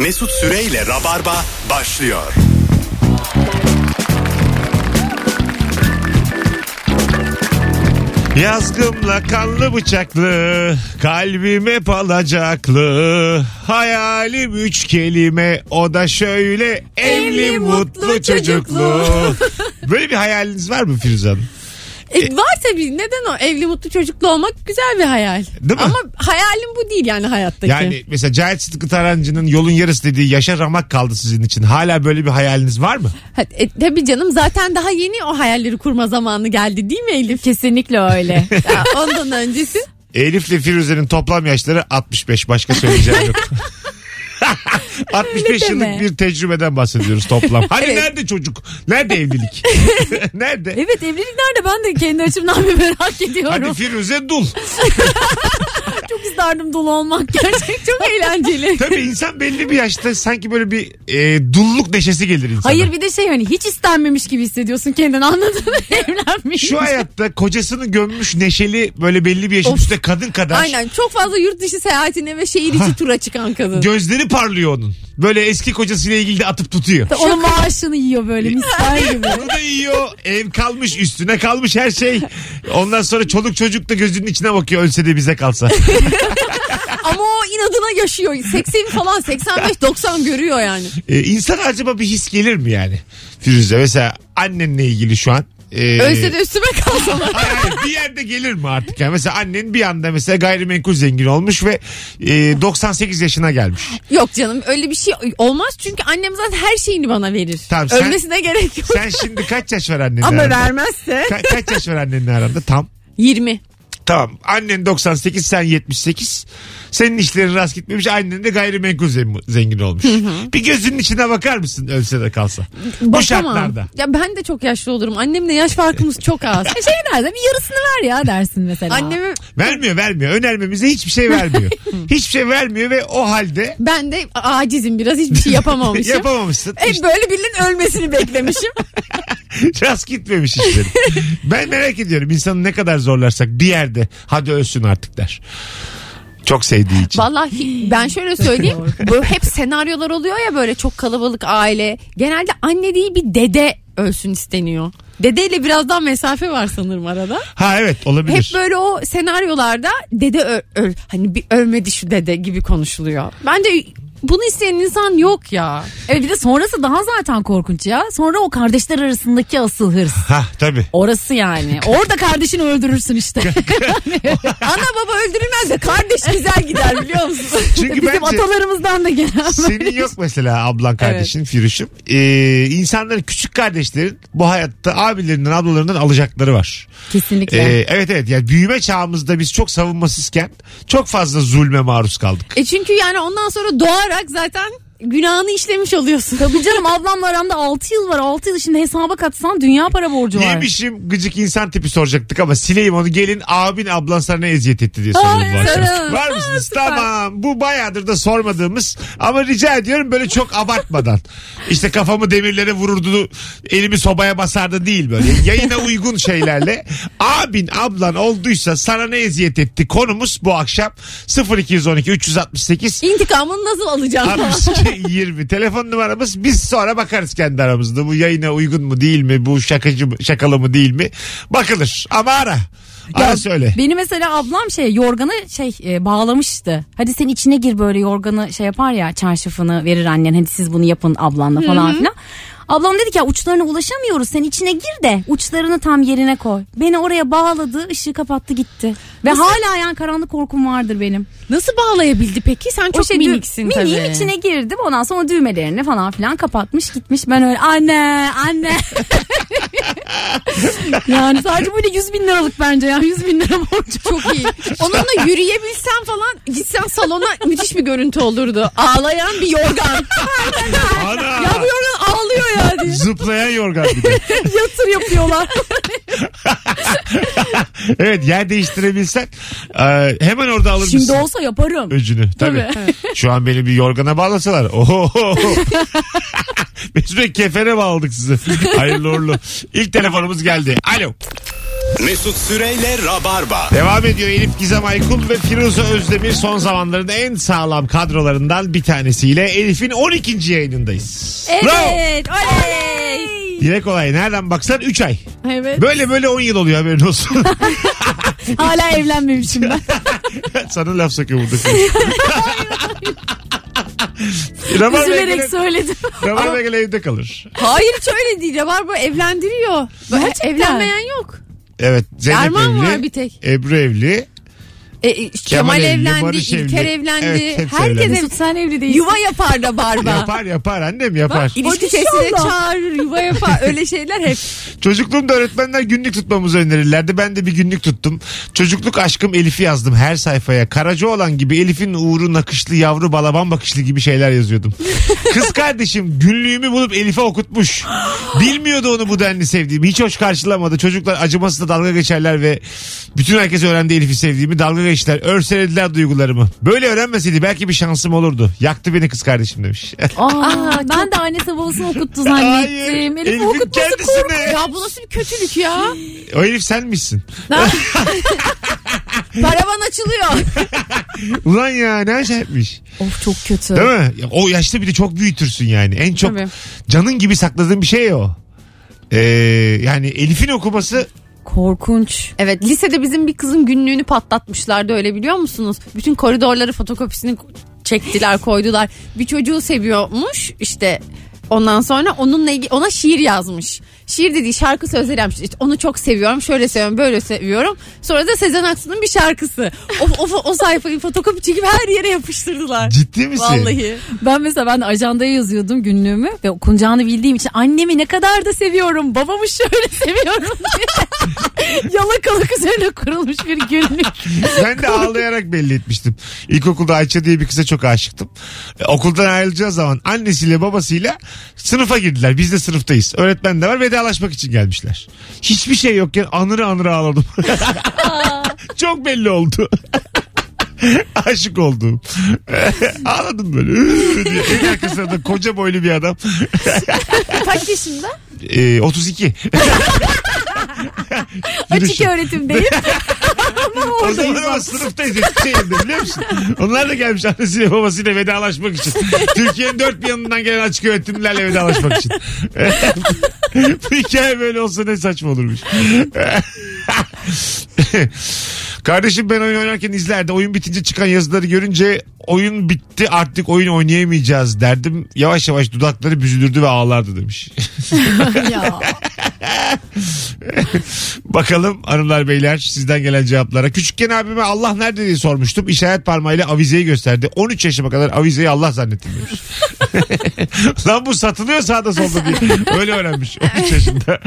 Mesut Süreyle Rabarba başlıyor. Yazgımla kanlı bıçaklı, kalbim hep alacaklı. Hayalim üç kelime, o da şöyle evli, Evli, mutlu, mutlu, çocuklu. çocuklu. Böyle bir hayaliniz var mı Firuze Hanım? E, var tabii neden o evli mutlu çocuklu olmak güzel bir hayal. Değil mi? Ama hayalim bu değil yani hayattaki. Yani mesela Cahit Sıtkı Tarancı'nın yolun yarısı dediği yaşa ramak kaldı sizin için. Hala böyle bir hayaliniz var mı? Ha, e, tabii canım zaten daha yeni o hayalleri kurma zamanı geldi değil mi Elif? Kesinlikle öyle. Ya, ondan öncesi. Elif'le Firuze'nin toplam yaşları 65. Başka söyleyeceğim yok. 65 Öyle deme. yıllık bir tecrübeden bahsediyoruz toplam. Hani Evet. nerede çocuk? Nerede evlilik? nerede? evet evlilik nerede ben de kendi açımdan bir merak ediyorum. Hadi Firuze dul. İsterdim dolu olmak gerçekten. Çok eğlenceli. Tabii insan belli bir yaşta sanki böyle bir e, dulluk neşesi gelir insana. Hayır bir de şey hani hiç istenmemiş gibi hissediyorsun kendini anladın mı? Evlenmiş. Şu hayatta kocasını gömmüş neşeli böyle belli bir yaşın Of. üstte kadın kadar. Aynen çok fazla yurt dışı seyahatine ve şehir içi tura çıkan kadın. Gözleri parlıyor onun. Böyle eski kocasıyla ilgili de atıp tutuyor. Onun maaşını yiyor böyle misler gibi. Onu da yiyor. Ev kalmış üstüne kalmış her şey. Ondan sonra çoluk çocuk da gözünün içine bakıyor ölse de bize kalsa. Ama o inadına yaşıyor. 80 falan 85 90 görüyor yani. Ee, insana acaba bir his gelir mi yani? Firuze mesela annenle ilgili şu an. e, Ölse de üstüme kalsalar. Hayır, hayır, bir yerde gelir mi artık? Yani mesela annen bir anda mesela gayrimenkul zengin olmuş ve e, 98 yaşına gelmiş. Yok canım öyle bir şey olmaz çünkü annem zaten her şeyini bana verir. Tamam, sen- Ölmesine gerek yok. Sen şimdi kaç yaş var annenle Ama aranda? vermezse. Ka- kaç yaş var annenle aranda? Tam. 20. Tamam. Annen 98 sen 78. Senin işlerin rast gitmemiş. Annen de gayrimenkul zengin olmuş. Bir gözünün içine bakar mısın ölse de kalsa? Bu Bakamam. şartlarda. Ya ben de çok yaşlı olurum. Annemle yaş farkımız çok az. şey derdim yarısını ver ya dersin mesela. Annemi Vermiyor vermiyor. Önermemize hiçbir şey vermiyor. hiçbir şey vermiyor ve o halde ben de acizim biraz hiçbir şey yapamamışım. yapamamışsın. Hep İşte böyle birinin ölmesini beklemişim. rast gitmemiş işleri. ben merak ediyorum insanı ne kadar zorlarsak bir yerde hadi ölsün artık der. Çok sevdiği için. Vallahi ben şöyle söyleyeyim. bu hep senaryolar oluyor ya böyle çok kalabalık aile. Genelde anne değil bir dede ölsün isteniyor. Dedeyle birazdan mesafe var sanırım arada. Ha evet olabilir. Hep böyle o senaryolarda dede öl, öl- hani bir ölmedi şu dede gibi konuşuluyor. Bence bunu isteyen insan yok ya. Evet bir de sonrası daha zaten korkunç ya. Sonra o kardeşler arasındaki asıl hırs. Ha tabii. Orası yani. Orada kardeşini öldürürsün işte. Ana baba öldürülmez de kardeş güzel gider biliyor musun? Çünkü Bizim bence atalarımızdan da gelen senin yok mesela ablan kardeşin Firuş'um. Ee, insanların küçük kardeşlerin bu hayatta abilerinden ablalarından alacakları var. Kesinlikle. Ee, evet evet yani büyüme çağımızda biz çok savunmasızken çok fazla zulme maruz kaldık. E çünkü yani ondan sonra doğarak zaten günahını işlemiş oluyorsun. Tabii canım ablamla aramda 6 yıl var. 6 yıl şimdi hesaba katsan dünya para borcu var. Yemişim gıcık insan tipi soracaktık ama sileyim onu gelin abin ablan sana ne eziyet etti diye soralım Ay. Var mısınız? Süper. tamam bu bayağıdır da sormadığımız ama rica ediyorum böyle çok abartmadan. İşte kafamı demirlere vururdu elimi sobaya basardı değil böyle yayına uygun şeylerle. Abin ablan olduysa sana ne eziyet etti konumuz bu akşam 0212 368 İntikamını nasıl alacağım? 62 20 telefon numaramız biz sonra bakarız kendi aramızda. Bu yayına uygun mu değil mi? Bu şakacı mı, şakalı mı değil mi? Bakılır. Ama ara. Ara Ya, söyle. Beni mesela ablam şey yorganı şey e, bağlamıştı. Hadi sen içine gir böyle yorganı şey yapar ya çarşafını verir annen. Hadi siz bunu yapın ablanla falan filan. Ablam dedi ki ya uçlarına ulaşamıyoruz sen içine gir de uçlarını tam yerine koy. Beni oraya bağladı ışığı kapattı gitti. Ve hala yani karanlık korkum vardır benim. Nasıl bağlayabildi peki? Sen çok şey miniksin tabii. Miniğin içine girdim ondan sonra düğmelerini falan filan kapatmış gitmiş. Ben öyle anne anne. yani sadece böyle 100 bin liralık bence ya 100 bin lira borcu. Çok iyi. Onunla yürüyebilsen falan gitsen salona müthiş bir görüntü olurdu. Ağlayan bir yorgan. ana ya bu yorgan ağlıyor ya diye. zıplayan yorgan bir de. Yatır yapıyorlar. evet yer değiştirebilsen e, hemen orada alır Şimdi mısın olsa yaparım. öcünü tabii. Şu an beni bir yorgana bağlasalar. Oho. Mesut Bey kefere bağladık sizi. Hayırlı uğurlu. İlk telefonumuz geldi. Alo. Mesut Süreyle Rabarba. Devam ediyor Elif Gizem Aykul ve Firuze Özdemir son zamanların en sağlam kadrolarından bir tanesiyle Elif'in 12. yayınındayız. Bravo. Evet. Oley. Dile kolay. Nereden baksan 3 ay. Evet. Böyle böyle 10 yıl oluyor haberin olsun. Hala evlenmemişim ben. Sana laf sokuyor burada. Rabar Üzülerek söyledim. Rabar Begel evde kalır. Hayır hiç öyle değil. Rabarba evlendiriyor. Gerçekten. Evlenmeyen yok. Evet. Zeynep Erman evli. var bir tek. Ebru evli. E, e, Kemal, evli, evlendi, Barış İlker evli. evlendi. Evet, hepsi Herkes evlendi. ev- Mesut sen evli değilsin. yuva yapar da barba. Yapar yapar annem yapar. İlişki testine inşallah. çağırır, yuva yapar. Öyle şeyler hep. Çocukluğumda öğretmenler günlük tutmamızı önerirlerdi. Ben de bir günlük tuttum. Çocukluk aşkım Elif'i yazdım her sayfaya. Karaca olan gibi Elif'in uğru nakışlı yavru balaban bakışlı gibi şeyler yazıyordum. Kız kardeşim günlüğümü bulup Elif'e okutmuş. Bilmiyordu onu bu denli sevdiğimi. Hiç hoş karşılamadı. Çocuklar acımasızla dalga geçerler ve bütün herkes öğrendi Elif'i sevdiğimi. Dalga geçtiler. Örselediler duygularımı. Böyle öğrenmeseydi belki bir şansım olurdu. Yaktı beni kız kardeşim demiş. Aa, ben de annesi babasını okuttu zannettim. Elif Elif'in okutması kendisine. Ya bu nasıl bir kötülük ya? O Elif sen misin? Paravan açılıyor. Ulan ya ne acayipmiş. Of çok kötü. Değil mi? Ya O yaşta bir de çok büyütürsün yani. En çok Tabii. canın gibi sakladığın bir şey o. Ee, yani Elif'in okuması Korkunç. Evet lisede bizim bir kızın günlüğünü patlatmışlardı öyle biliyor musunuz? Bütün koridorları fotokopisini çektiler koydular. Bir çocuğu seviyormuş işte ondan sonra onunla ilgili ona şiir yazmış. Şiir dediği şarkı sözleri yapmış. İşte onu çok seviyorum, şöyle seviyorum, böyle seviyorum. Sonra da Sezen Aksu'nun bir şarkısı. O, o, o sayfayı fotokopi çekip her yere yapıştırdılar. ciddi misin? Vallahi. Ben mesela ben ajandaya yazıyordum günlüğümü ve okunacağını bildiğim için annemi ne kadar da seviyorum babamı şöyle seviyorum diye yalakalık üzerine kurulmuş bir günlük. Ben de ağlayarak belli etmiştim. İlkokulda Ayça diye bir kıza çok aşıktım. E, okuldan ayrılacağı zaman annesiyle babasıyla sınıfa girdiler. Biz de sınıftayız. Öğretmen de var vedalaşmak için gelmişler. Hiçbir şey yokken anırı anırı ağladım. çok belli oldu. Aşık oldum. Ağladım böyle. diye. En arkasında da koca boylu bir adam. Kaç yaşında? Ee, 32. Açık Yürüyüşü. öğretimdeyim. O zaman ama sınıftayız Eskişehir'de biliyor musun? Onlar da gelmiş annesiyle babasıyla vedalaşmak için. Türkiye'nin dört bir yanından gelen açık öğretimlerle vedalaşmak için. Bu hikaye böyle olsa ne saçma olurmuş. Kardeşim ben oyun oynarken izlerdi. Oyun bitince çıkan yazıları görünce oyun bitti artık oyun oynayamayacağız derdim. Yavaş yavaş dudakları büzülürdü ve ağlardı demiş. ya. Bakalım hanımlar beyler sizden gelen cevaplara. Küçükken abime Allah nerede diye sormuştum. İşaret parmağıyla avizeyi gösterdi. 13 yaşıma kadar avizeyi Allah zannettim demiş. Lan bu satılıyor sağda solda diye. Öyle öğrenmiş 13 yaşında.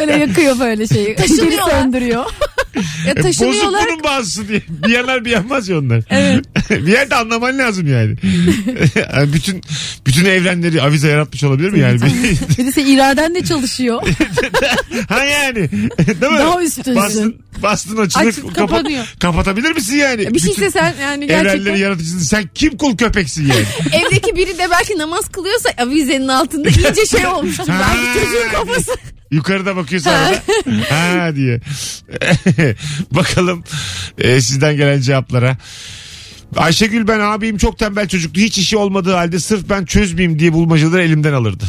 Öyle yakıyor böyle şeyi. Geri Taşınıyorlar. söndürüyor. Ya E, bozuk taşınıyorlar. Bunun bazısı diye. Bir yerler bir yanmaz ya onlar. bir yerde anlaman lazım yani. Yani bütün bütün evrenleri avize yaratmış olabilir mi yani? Bir de sen iraden de çalışıyor. ha yani. Değil mi? Daha üstünsün. Bastın, bastın açılır. Açıp kapa- kapanıyor. kapatabilir misin yani? Bir şey Bütün sen yani Evrenleri gerçekten. yaratıcısın. Sen kim kul köpeksin yani? Evdeki biri de belki namaz kılıyorsa avizenin altında iyice şey olmuştur. Ha. belki çocuğun kafası. Yukarıda bakıyorsa arada. ha diye. Bakalım e, sizden gelen cevaplara. Ayşegül ben abim çok tembel çocuktu. Hiç işi olmadığı halde sırf ben çözmeyeyim diye bulmacaları elimden alırdı.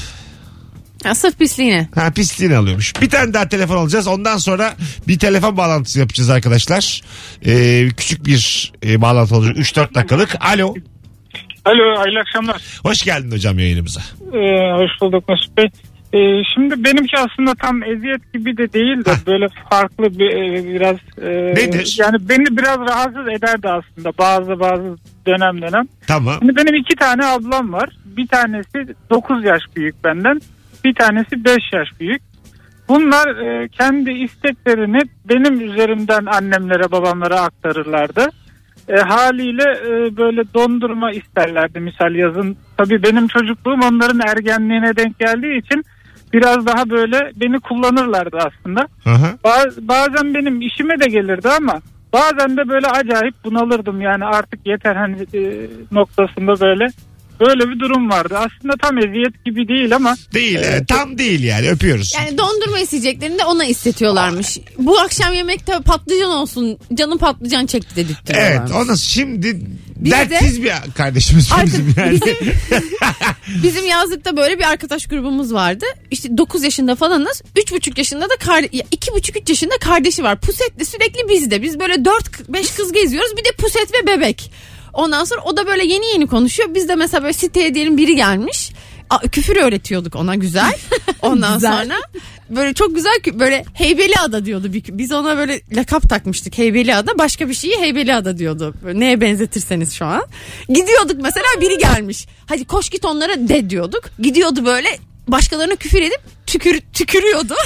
Ya, sırf pisliğine. Ha pisliğini alıyormuş. Bir tane daha telefon alacağız. Ondan sonra bir telefon bağlantısı yapacağız arkadaşlar. Ee, küçük bir e, bağlantı olacak. 3-4 dakikalık. Alo. Alo hayırlı akşamlar. Hoş geldin hocam yayınımıza. Ee, hoş bulduk Mesut Bey. Ee, şimdi benimki aslında tam eziyet gibi de değil de böyle farklı bir e, biraz e, Nedir? yani beni biraz rahatsız ederdi aslında bazı bazı dönem dönem. Tamam. Şimdi benim iki tane ablam var. Bir tanesi 9 yaş büyük benden. Bir tanesi 5 yaş büyük. Bunlar e, kendi isteklerini benim üzerimden annemlere babamlara aktarırlardı. E, haliyle e, böyle dondurma isterlerdi misal yazın. Tabii benim çocukluğum onların ergenliğine denk geldiği için biraz daha böyle beni kullanırlardı aslında. Aha. Ba- bazen benim işime de gelirdi ama bazen de böyle acayip bunalırdım yani artık yeter hani e, noktasında böyle Böyle bir durum vardı. Aslında tam eziyet gibi değil ama Değil. evet, tam değil yani öpüyoruz. Yani dondurma isteyeceklerinde ona istetiyorlarmış. Bu akşam yemekte patlıcan olsun. Canım patlıcan çekti Evet dedirtiyorlarmış. ona şimdi Bir de- dertsiz bir kardeşimiz Arka- bizim yani. Bizim yazlıkta böyle bir arkadaş grubumuz vardı. İşte 9 yaşında falanız. 3,5 yaşında da kar 2,5-3 yaşında kardeşi var. Puset'le sürekli bizde. Biz böyle 4-5 kız geziyoruz. Bir de Puset ve bebek. Ondan sonra o da böyle yeni yeni konuşuyor. Biz de mesela böyle siteye diyelim biri gelmiş. A, küfür öğretiyorduk ona güzel. Ondan Güzel. sonra böyle çok güzel böyle Heybeli Ada diyordu. Biz ona böyle lakap takmıştık Heybeli Ada. Başka bir şeyi Heybeli Ada diyordu. Böyle neye benzetirseniz şu an. Gidiyorduk mesela biri gelmiş. Hadi koş git onlara de diyorduk. Gidiyordu böyle başkalarına küfür edip tükür, tükürüyordu.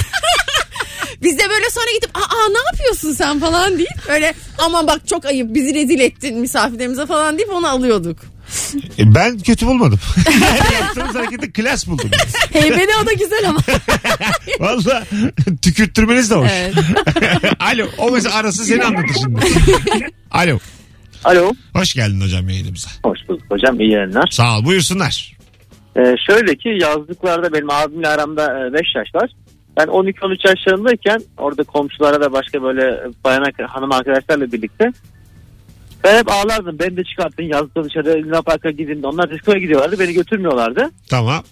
Biz de böyle sonra gidip aa ne yapıyorsun sen falan deyip böyle aman bak çok ayıp bizi rezil ettin misafirlerimize falan deyip onu alıyorduk. E, ben kötü bulmadım. yani yaptığınız hareketi klas buldum. Heybeli o da güzel ama. Valla tükürttürmeniz de hoş. Evet. Alo o mesela arası seni anlatır şimdi. Alo. Alo. Hoş geldin hocam yayınımıza. Hoş bulduk hocam. iyi yayınlar. Sağ ol buyursunlar. Ee, şöyle ki yazlıklarda benim abimle aramda 5 yaş var. Ben 12-13 yaşlarındayken orada komşulara da başka böyle bayan hanım arkadaşlarla birlikte ben hep ağlardım. Beni de çıkartın yazlıkta dışarı Luna Park'a gidin. Onlar diskoya gidiyorlardı. Beni götürmüyorlardı. Tamam.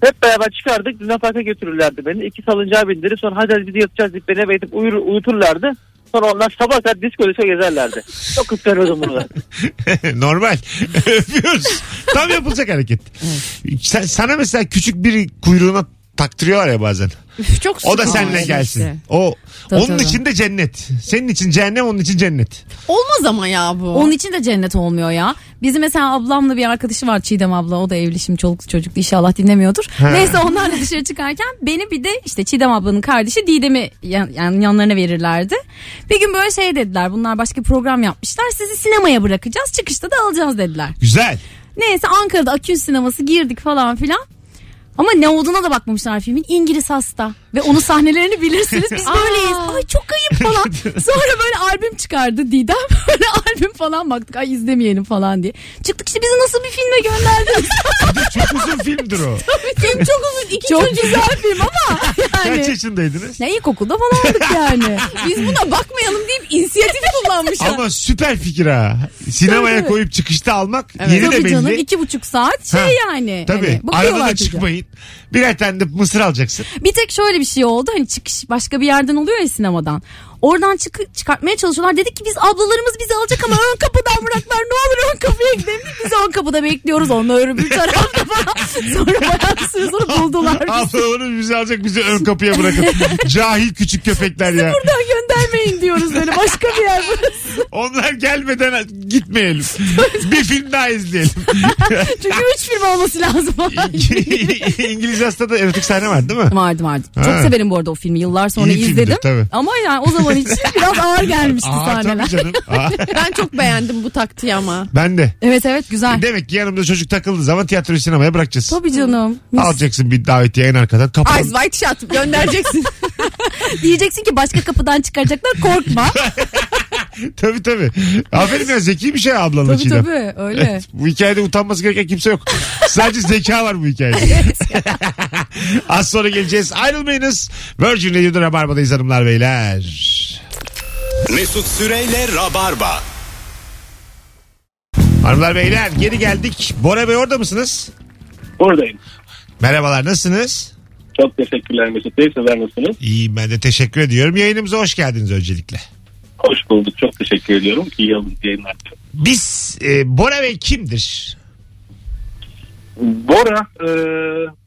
Hep beraber çıkardık. Luna Park'a götürürlerdi beni. İki salıncağı bindirip sonra hadi hadi yatacağız deyip beni eve uyur, uyuturlardı. Sonra onlar sabah kadar disko disko gezerlerdi. Çok kıskanıyordum bunu. Normal. Öpüyoruz. Tam yapılacak hareket. Sen, sana mesela küçük bir kuyruğuna taktırıyorlar ya bazen. Üf, çok O da seninle işte. gelsin. O Tabii, onun tabii. için de cennet. Senin için cehennem, onun için cennet. Olmaz ama ya bu. Onun için de cennet olmuyor ya. Bizim mesela ablamla bir arkadaşı var Çiğdem abla. O da evli şimdi çoluklu çocuklu inşallah dinlemiyordur. Ha. Neyse onlarla dışarı çıkarken beni bir de işte Çiğdem ablanın kardeşi Didem'i yan, yani yanlarına verirlerdi. Bir gün böyle şey dediler. Bunlar başka bir program yapmışlar. Sizi sinemaya bırakacağız. Çıkışta da alacağız dediler. Güzel. Neyse Ankara'da Akün sineması girdik falan filan. Ama ne olduğuna da bakmamışlar filmin. İngiliz hasta. Ve onun sahnelerini bilirsiniz. Biz böyleyiz. Ay çok ayıp falan. Sonra böyle albüm çıkardı Didem. Albüm falan baktık. Ay izlemeyelim falan diye. Çıktık işte bizi nasıl bir filme gönderdiniz. Çok uzun filmdir o. Film çok uzun. iki çok güzel film ama. Kaç Yani. yaşındaydınız? Ne ilkokulda falandık yani. Biz buna bakmayalım deyip inisiyatif kullanmışlar. Ama süper fikir ha. Sinemaya Tabii. koyup çıkışta almak Evet. yeri de Tabii canım belli. iki buçuk saat şey Ha, yani. Tabii. Hani Arada da çıkmayın. Birer tane de mısır alacaksın. Bir tek şöyle bir şey oldu. Hani çıkış başka bir yerden oluyor ya sinemadan. Oradan çık çıkartmaya çalışıyorlar. Dedik ki biz ablalarımız bizi alacak ama ön kapıdan bıraklar. Ne olur ön kapıya gidelim. Biz ön kapıda bekliyoruz. Onlar öbür tarafta falan. Sonra bayağı bir süre sonra buldular bizi. Ablalarınız bizi alacak bizi ön kapıya bırakın. Cahil küçük köpekler ya. Buradan göndermeyin diyoruz böyle. Başka bir yer burası. Onlar gelmeden gitmeyelim. bir film daha izleyelim. Çünkü üç film olması lazım. İngiliz Hasta'da erotik sahne var değil mi? vardı vardı. Ha. Çok severim bu arada o filmi. Yıllar sonra İyi filmdir, izledim. tabii. Ama yani o zaman için biraz ağır gelmişti Aa, sahneler. canım. Aa, Ben çok beğendim bu taktiği ama. ben de. Evet evet güzel. Demek ki yanımda çocuk takıldığı zaman tiyatroyu sinemaya bırakacağız. Tabii canım. Alacaksın bir davetiye en arkadan. Kapalı. Eyes White Shut göndereceksin. Diyeceksin ki başka kapıdan çıkaracaklar korkma. tabii tabii. Aferin ya zeki bir şey ablanın tabii Çiğdem. tabii öyle. Evet, bu hikayede utanması gereken kimse yok. Sadece zeka var bu hikayede. Az sonra geleceğiz. Ayrılmayınız. Virgin Radio'da Rabarba'dayız hanımlar beyler. Mesut Süreyle Rabarba. Hanımlar beyler geri geldik. Bora Bey orada mısınız? Buradayım. Merhabalar nasılsınız? Çok teşekkürler Mesut Bey. Sizler nasılsınız? İyiyim ben de teşekkür ediyorum. Yayınımıza hoş geldiniz öncelikle. Hoş bulduk. Çok teşekkür ediyorum. İyi yayınlar. Biz e, Bora Bey kimdir? Bora, e,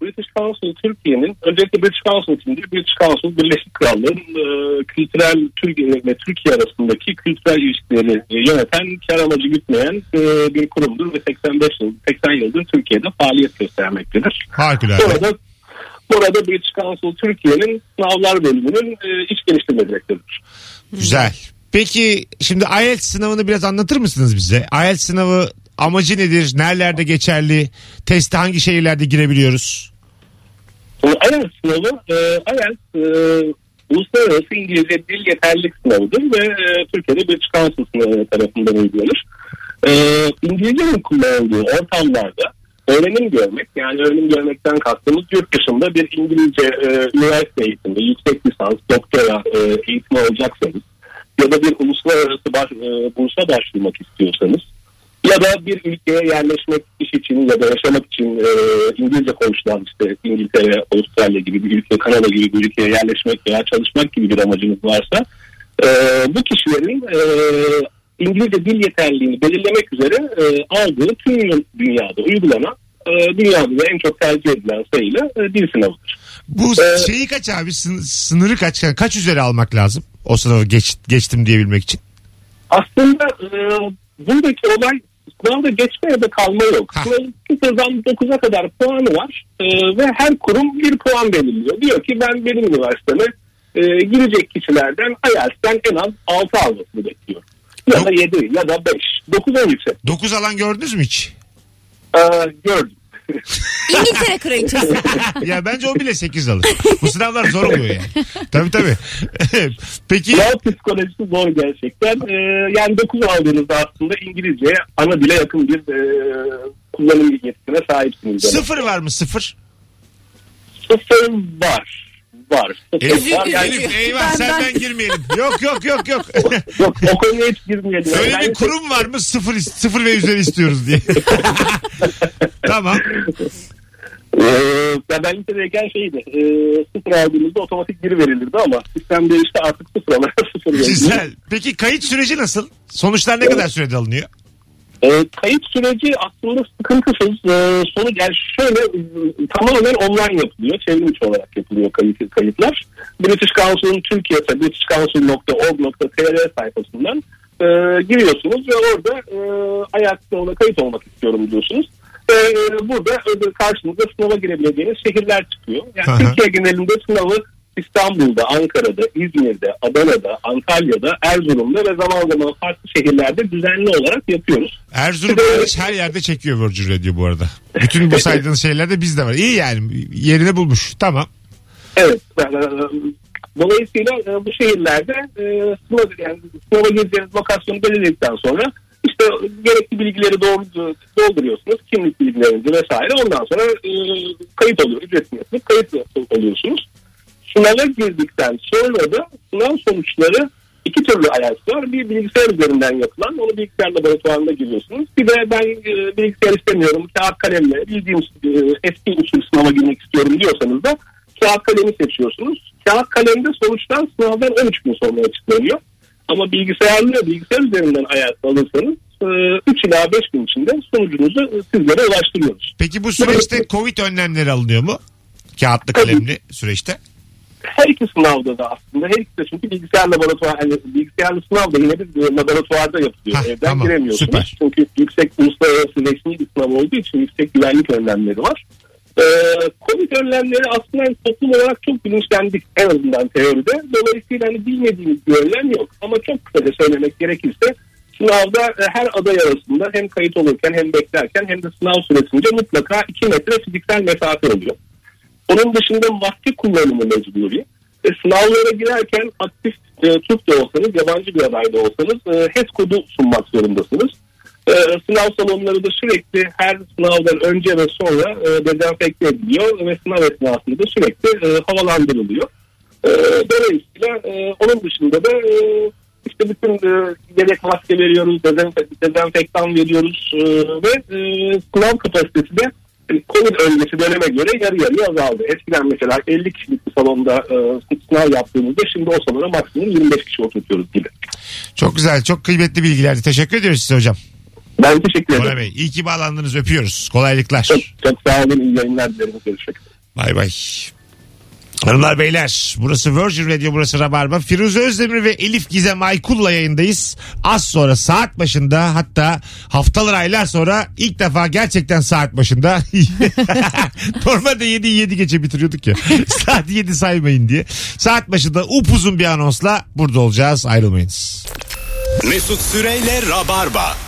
British Council Türkiye'nin, öncelikle British Council kimdir? British Council Birleşik Krallığın e, kültürel Türkiye ve Türkiye arasındaki kültürel ilişkileri e, yöneten, kar amacı gütmeyen e, bir kurumdur ve 85 yıl, 80 yıldır Türkiye'de faaliyet göstermektedir. Harikulade. Burada, burada British Council Türkiye'nin sınavlar bölümünün e, iş geliştirme direktörüdür. Güzel. Peki şimdi IELTS sınavını biraz anlatır mısınız bize? IELTS sınavı amacı nedir? Nerelerde geçerli? Teste hangi şehirlerde girebiliyoruz? IELTS sınavı, e, IELTS e, Uluslararası İngilizce Dil Yeterlilik Sınavıdır ve e, Türkiye'de British Council sınavı tarafından uygulanır. E, İngilizcenin kullanıldığı ortamlarda öğrenim görmek yani öğrenim görmekten kastımız yurt dışında bir İngilizce e, üniversite eğitimi, yüksek lisans, doktora e, eğitimi alacaksanız ya da bir uluslararası baş, e, bursa başvurmak istiyorsanız ya da bir ülkeye yerleşmek iş için ya da yaşamak için e, İngilizce konuşulan işte İngiltere, Avustralya gibi bir ülke, Kanada gibi bir ülkeye yerleşmek veya çalışmak gibi bir amacınız varsa e, bu kişilerin e, İngilizce dil yeterliliğini belirlemek üzere e, aldığı tüm dünyada uygulanan e, dünyada da en çok tercih edilen sayıyla e, dil sınavıdır. Bu Ee, şeyi kaç abi? Sın- sınırı kaç? Kaç üzeri almak lazım? O sınavı geç, geçtim diyebilmek için. Aslında e, buradaki olay sınavda geçme ya da kalma yok. Sınavın sıfırdan 9'a kadar puanı var e, ve her kurum bir puan belirliyor. Diyor ki ben benim üniversiteme e, girecek kişilerden IELTS'ten en az 6 almasını bekliyorum. Ya da Yok. 7 ya da 5. 9 en yüksek. 9 alan gördünüz mü hiç? E, gördüm. İngiltere kraliçesi. ya bence o bile 8 alır. Bu sınavlar zor oluyor yani. Tabii tabii. Peki Sınav psikolojisi zor gerçekten. E, yani 9 aldığınızda aslında İngilizce ana dile yakın bir e, kullanım yetisine sahipsiniz. sıfır var mı sıfır? Sıfır var. Var. Elif, var. Yani, Elif eyvah Ben- senden ben- girmeyelim. Yok yok yok yok. yok o konuya hiç girmeyelim. Öyle Yani bir kurum var mı sıfır, sıfır ve üzeri istiyoruz diye. tamam. Ee, ben lisedeyken şeydi. E, sıfır aldığımızda otomatik geri verilirdi ama sistem değişti artık sıfır alarak sıfır. Güzel. Peki kayıt süreci nasıl? Sonuçlar ne kadar sürede alınıyor? E, kayıt süreci aslında sıkıntısız. E, sonuç yani şöyle e, tamamen online yapılıyor. Çevrim içi olarak yapılıyor kayıt, kayıtlar. British Council'ın Türkiye britishcouncil.org.tr sayfasından e, giriyorsunuz ve orada e, ayakta ona kayıt olmak istiyorum diyorsunuz. E, burada ödül karşınıza sınava girebileceğiniz şehirler çıkıyor. Yani Aha. Türkiye genelinde sınavı İstanbul'da, Ankara'da, İzmir'de, Adana'da, Antalya'da, Erzurum'da ve zaman zaman farklı şehirlerde düzenli olarak yapıyoruz. Erzurum hariç her yerde çekiyor Virgin Radio bu arada. Bütün bu saydığınız şeylerde bizde var. İyi yani yerini bulmuş. Tamam. Evet. e, Dolayısıyla e, bu şehirlerde e, sınav, yani sınava gireceğiniz lokasyonu belirledikten sonra işte gerekli bilgileri doğru- dolduruyorsunuz. Kimlik bilgilerinizi vesaire. Ondan sonra e, kayıt oluyor. Ücretini yapıp kayıt oluyorsunuz. Sınava girdikten sonra da sınav sonuçları iki türlü IELTS var. Bir bilgisayar üzerinden yapılan, onu bilgisayar laboratuvarında giriyorsunuz. Bir de ben e, bilgisayar istemiyorum, kağıt kalemle bildiğim e, eski usul sınava girmek istiyorum diyorsanız da kağıt kalemi seçiyorsunuz. Kağıt kalemde sonuçlar sınavdan 13 gün sonra açıklanıyor. Ama bilgisayarlı bilgisayar üzerinden IELTS alırsanız 3 ila 5 gün içinde sonucunuzu e, sizlere ulaştırıyoruz. Peki bu süreçte Covid önlemleri alınıyor mu? Kağıtlı kalemli süreçte. Her iki sınavda da aslında her ikisi de çünkü bilgisayar laboratuvar yani bilgisayarlı sınav da yine bir e, laboratuvarda yapılıyor. Hah, Evden tamam, giremiyorsunuz. süper. Çünkü yüksek uluslararası resmi bir sınav olduğu için yüksek güvenlik önlemleri var. Ee, Covid önlemleri aslında hani toplum olarak çok bilinçlendik en azından teoride. Dolayısıyla hani bilmediğimiz bir önlem yok. Ama çok kısaca söylemek gerekirse sınavda e, her aday arasında hem kayıt olurken hem beklerken hem de sınav süresince mutlaka 2 metre fiziksel mesafe oluyor. Onun dışında maske kullanımı mecburi. E, sınavlara girerken aktif e, Türk de olsanız, yabancı bir aday da olsanız e, HES kodu sunmak zorundasınız. E, sınav salonları da sürekli her sınavdan önce ve sonra e, dezenfekte ediliyor ve sınav esnasında da sürekli e, havalandırılıyor. E, dolayısıyla e, onun dışında da e, işte bütün yedek maske veriyoruz, dezenfe- dezenfektan veriyoruz e, ve e, sınav kapasitesi de Covid öncesi döneme göre yarı yarıya azaldı. Eskiden mesela 50 kişilik bir salonda e, sınav yaptığımızda şimdi o salona maksimum 25 kişi oturtuyoruz gibi. Çok güzel. Çok kıymetli bilgilerdi. Teşekkür ediyoruz size hocam. Ben teşekkür ederim. Bora Bey iyi ki bağlandınız. Öpüyoruz. Kolaylıklar. Çok, çok sağ olun. İyi yayınlar dilerim. Görüşmek üzere. Bay bay. Hanımlar beyler burası Virgin Radio burası Rabarba. Firuze Özdemir ve Elif Gizem Aykul'la yayındayız. Az sonra saat başında hatta haftalar aylar sonra ilk defa gerçekten saat başında. Normalde 7 7 geçe bitiriyorduk ya. saat 7 saymayın diye. Saat başında upuzun bir anonsla burada olacağız ayrılmayınız. Mesut Süreyle Rabarba.